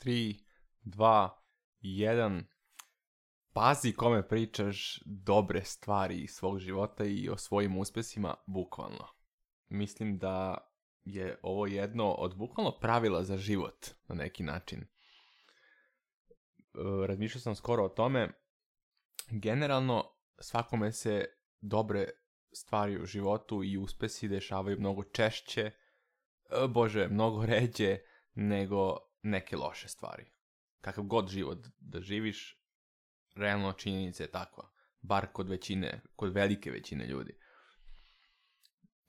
Tri, 2, jedan, Pazi kome pričaš dobre stvari iz svog života i o svojim uspjesima bukvalno. Mislim da je ovo jedno od bukvalno pravila za život na neki način. E, razmišljao sam skoro o tome. Generalno, svakome se dobre stvari u životu i uspesi dešavaju mnogo češće, e, bože, mnogo ređe nego neke loše stvari. Kakav god život da živiš, realno činjenica je takva. Bar kod većine, kod velike većine ljudi.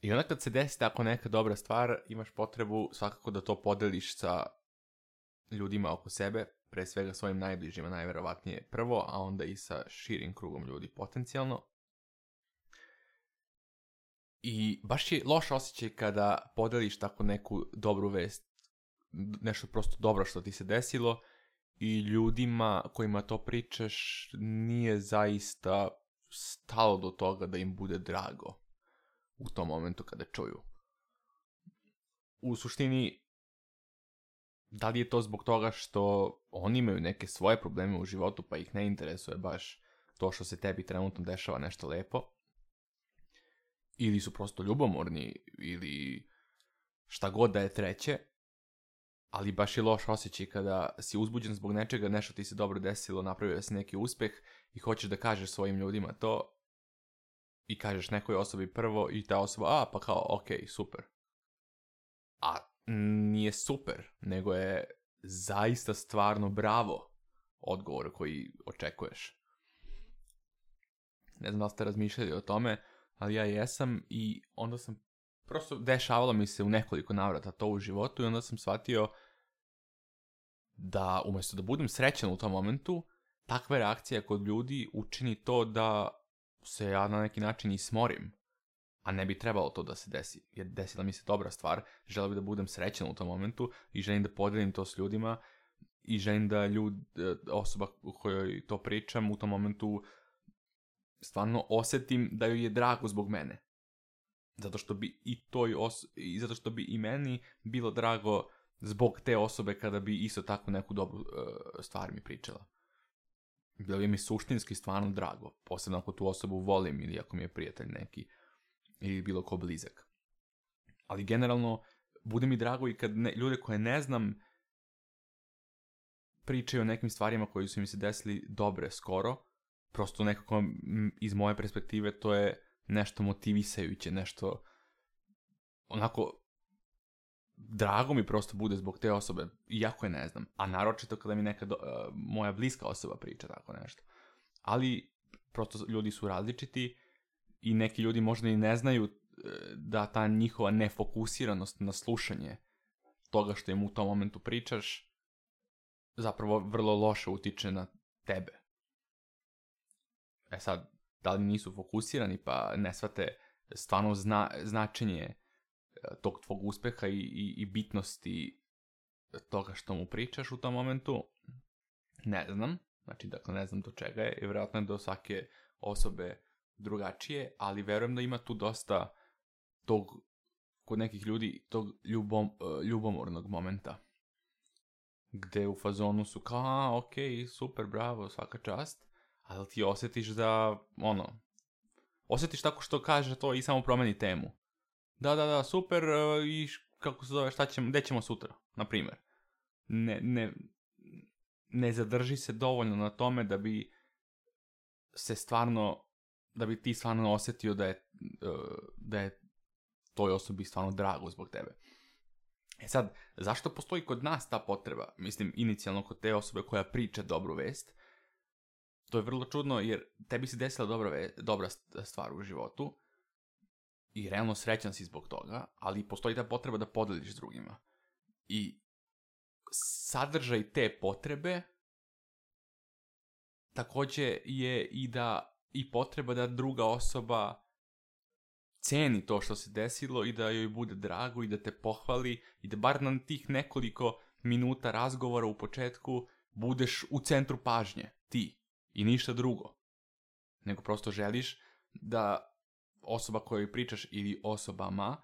I onda kad se desi tako neka dobra stvar, imaš potrebu svakako da to podeliš sa ljudima oko sebe, pre svega svojim najbližima, najverovatnije prvo, a onda i sa širim krugom ljudi potencijalno. I baš je loš osjećaj kada podeliš tako neku dobru vest nešto prosto dobro što ti se desilo i ljudima kojima to pričaš nije zaista stalo do toga da im bude drago u tom momentu kada čuju. U suštini, da li je to zbog toga što oni imaju neke svoje probleme u životu pa ih ne interesuje baš to što se tebi trenutno dešava nešto lepo? Ili su prosto ljubomorni ili šta god da je treće, ali baš je loš osjećaj kada si uzbuđen zbog nečega, nešto ti se dobro desilo, napravio si neki uspeh i hoćeš da kažeš svojim ljudima to i kažeš nekoj osobi prvo i ta osoba, a pa kao, ok, super. A nije super, nego je zaista stvarno bravo odgovor koji očekuješ. Ne znam da ste razmišljali o tome, ali ja jesam i onda sam prosto dešavalo mi se u nekoliko navrata to u životu i onda sam shvatio da umjesto da budem srećan u tom momentu, takva reakcija kod ljudi učini to da se ja na neki način i smorim. A ne bi trebalo to da se desi, jer desila mi se dobra stvar, želim bi da budem srećan u tom momentu i želim da podijelim to s ljudima i želim da ljud, e, osoba u kojoj to pričam u tom momentu stvarno osjetim da joj je drago zbog mene zato što bi i toj zato što bi i meni bilo drago zbog te osobe kada bi isto tako neku dobru e, stvar mi pričala. Bilo bi mi suštinski stvarno drago, posebno ako tu osobu volim ili ako mi je prijatelj neki ili bilo ko blizak. Ali generalno, bude mi drago i kad ne, ljude koje ne znam pričaju o nekim stvarima koji su mi se desili dobre skoro, prosto nekako iz moje perspektive to je nešto motivisajuće, nešto onako drago mi prosto bude zbog te osobe, iako je ne znam. A naročito kada mi neka e, moja bliska osoba priča tako nešto. Ali prosto ljudi su različiti i neki ljudi možda i ne znaju e, da ta njihova nefokusiranost na slušanje toga što im u tom momentu pričaš zapravo vrlo loše utiče na tebe. E sad, da li nisu fokusirani pa ne shvate stvarno značenje e, tog tvog uspeha i, i, i bitnosti toga što mu pričaš u tom momentu, ne znam. Znači, dakle, ne znam do čega je i vjerojatno je do svake osobe drugačije, ali verujem da ima tu dosta tog, kod nekih ljudi, tog ljubom, e, ljubomornog momenta. Gde u fazonu su kao, a, ok, super, bravo, svaka čast, ali ti osjetiš da, ono, osjetiš tako što kaže to i samo promeni temu. Da, da, da, super, e, i kako se zove, šta ćemo, gdje ćemo sutra, na primjer. Ne, ne, ne zadrži se dovoljno na tome da bi se stvarno, da bi ti stvarno osjetio da je, e, da je toj osobi stvarno drago zbog tebe. E sad, zašto postoji kod nas ta potreba? Mislim, inicijalno kod te osobe koja priča dobru vest, to je vrlo čudno jer tebi se desila dobra, dobra stvar u životu i realno srećan si zbog toga, ali postoji ta potreba da podeliš s drugima. I sadržaj te potrebe takođe je i da i potreba da druga osoba ceni to što se desilo i da joj bude drago i da te pohvali i da bar na tih nekoliko minuta razgovora u početku budeš u centru pažnje, ti i ništa drugo. Nego prosto želiš da osoba kojoj pričaš ili osobama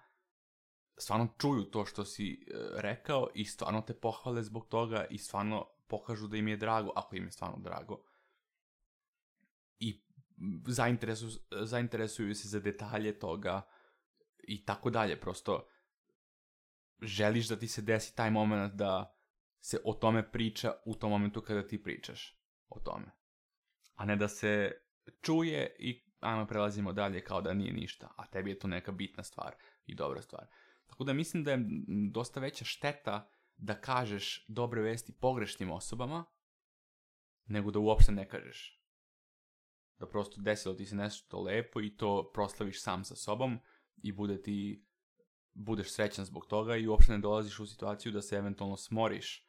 stvarno čuju to što si e, rekao i stvarno te pohvale zbog toga i stvarno pokažu da im je drago, ako im je stvarno drago. I zainteresu, zainteresuju se za detalje toga i tako dalje. Prosto želiš da ti se desi taj moment da se o tome priča u tom momentu kada ti pričaš o tome a ne da se čuje i ajmo prelazimo dalje kao da nije ništa, a tebi je to neka bitna stvar i dobra stvar. Tako da mislim da je dosta veća šteta da kažeš dobre vesti pogrešnim osobama, nego da uopšte ne kažeš. Da prosto desilo ti se nešto lepo i to proslaviš sam sa sobom i bude ti, budeš srećan zbog toga i uopšte ne dolaziš u situaciju da se eventualno smoriš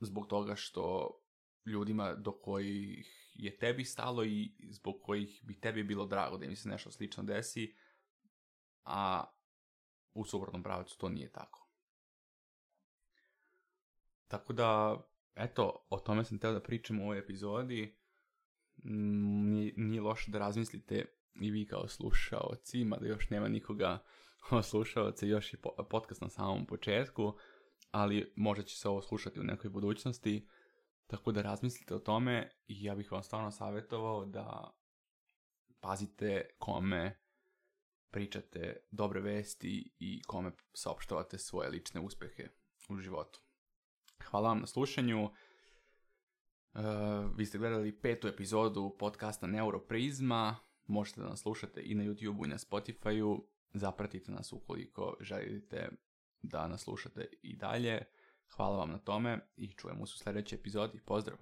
zbog toga što ljudima do kojih je tebi stalo i zbog kojih bi tebi bilo drago da im se nešto slično desi, a u suprotnom pravcu to nije tako. Tako da, eto, o tome sam teo da pričam u ovoj epizodi. Mm, nije, nije loše da razmislite i vi kao slušaoci, da još nema nikoga slušaoca, još i podcast na samom početku, ali možda će se ovo slušati u nekoj budućnosti tako da razmislite o tome i ja bih vam stvarno savjetovao da pazite kome pričate dobre vesti i kome saopštavate svoje lične uspehe u životu. Hvala vam na slušanju. Uh, vi ste gledali petu epizodu podcasta Neuroprizma. Možete da nas slušate i na YouTube-u i na Spotify-u. Zapratite nas ukoliko želite da nas slušate i dalje. Hvala vam na tome i čujemo se u sljedećoj epizodi. Pozdrav!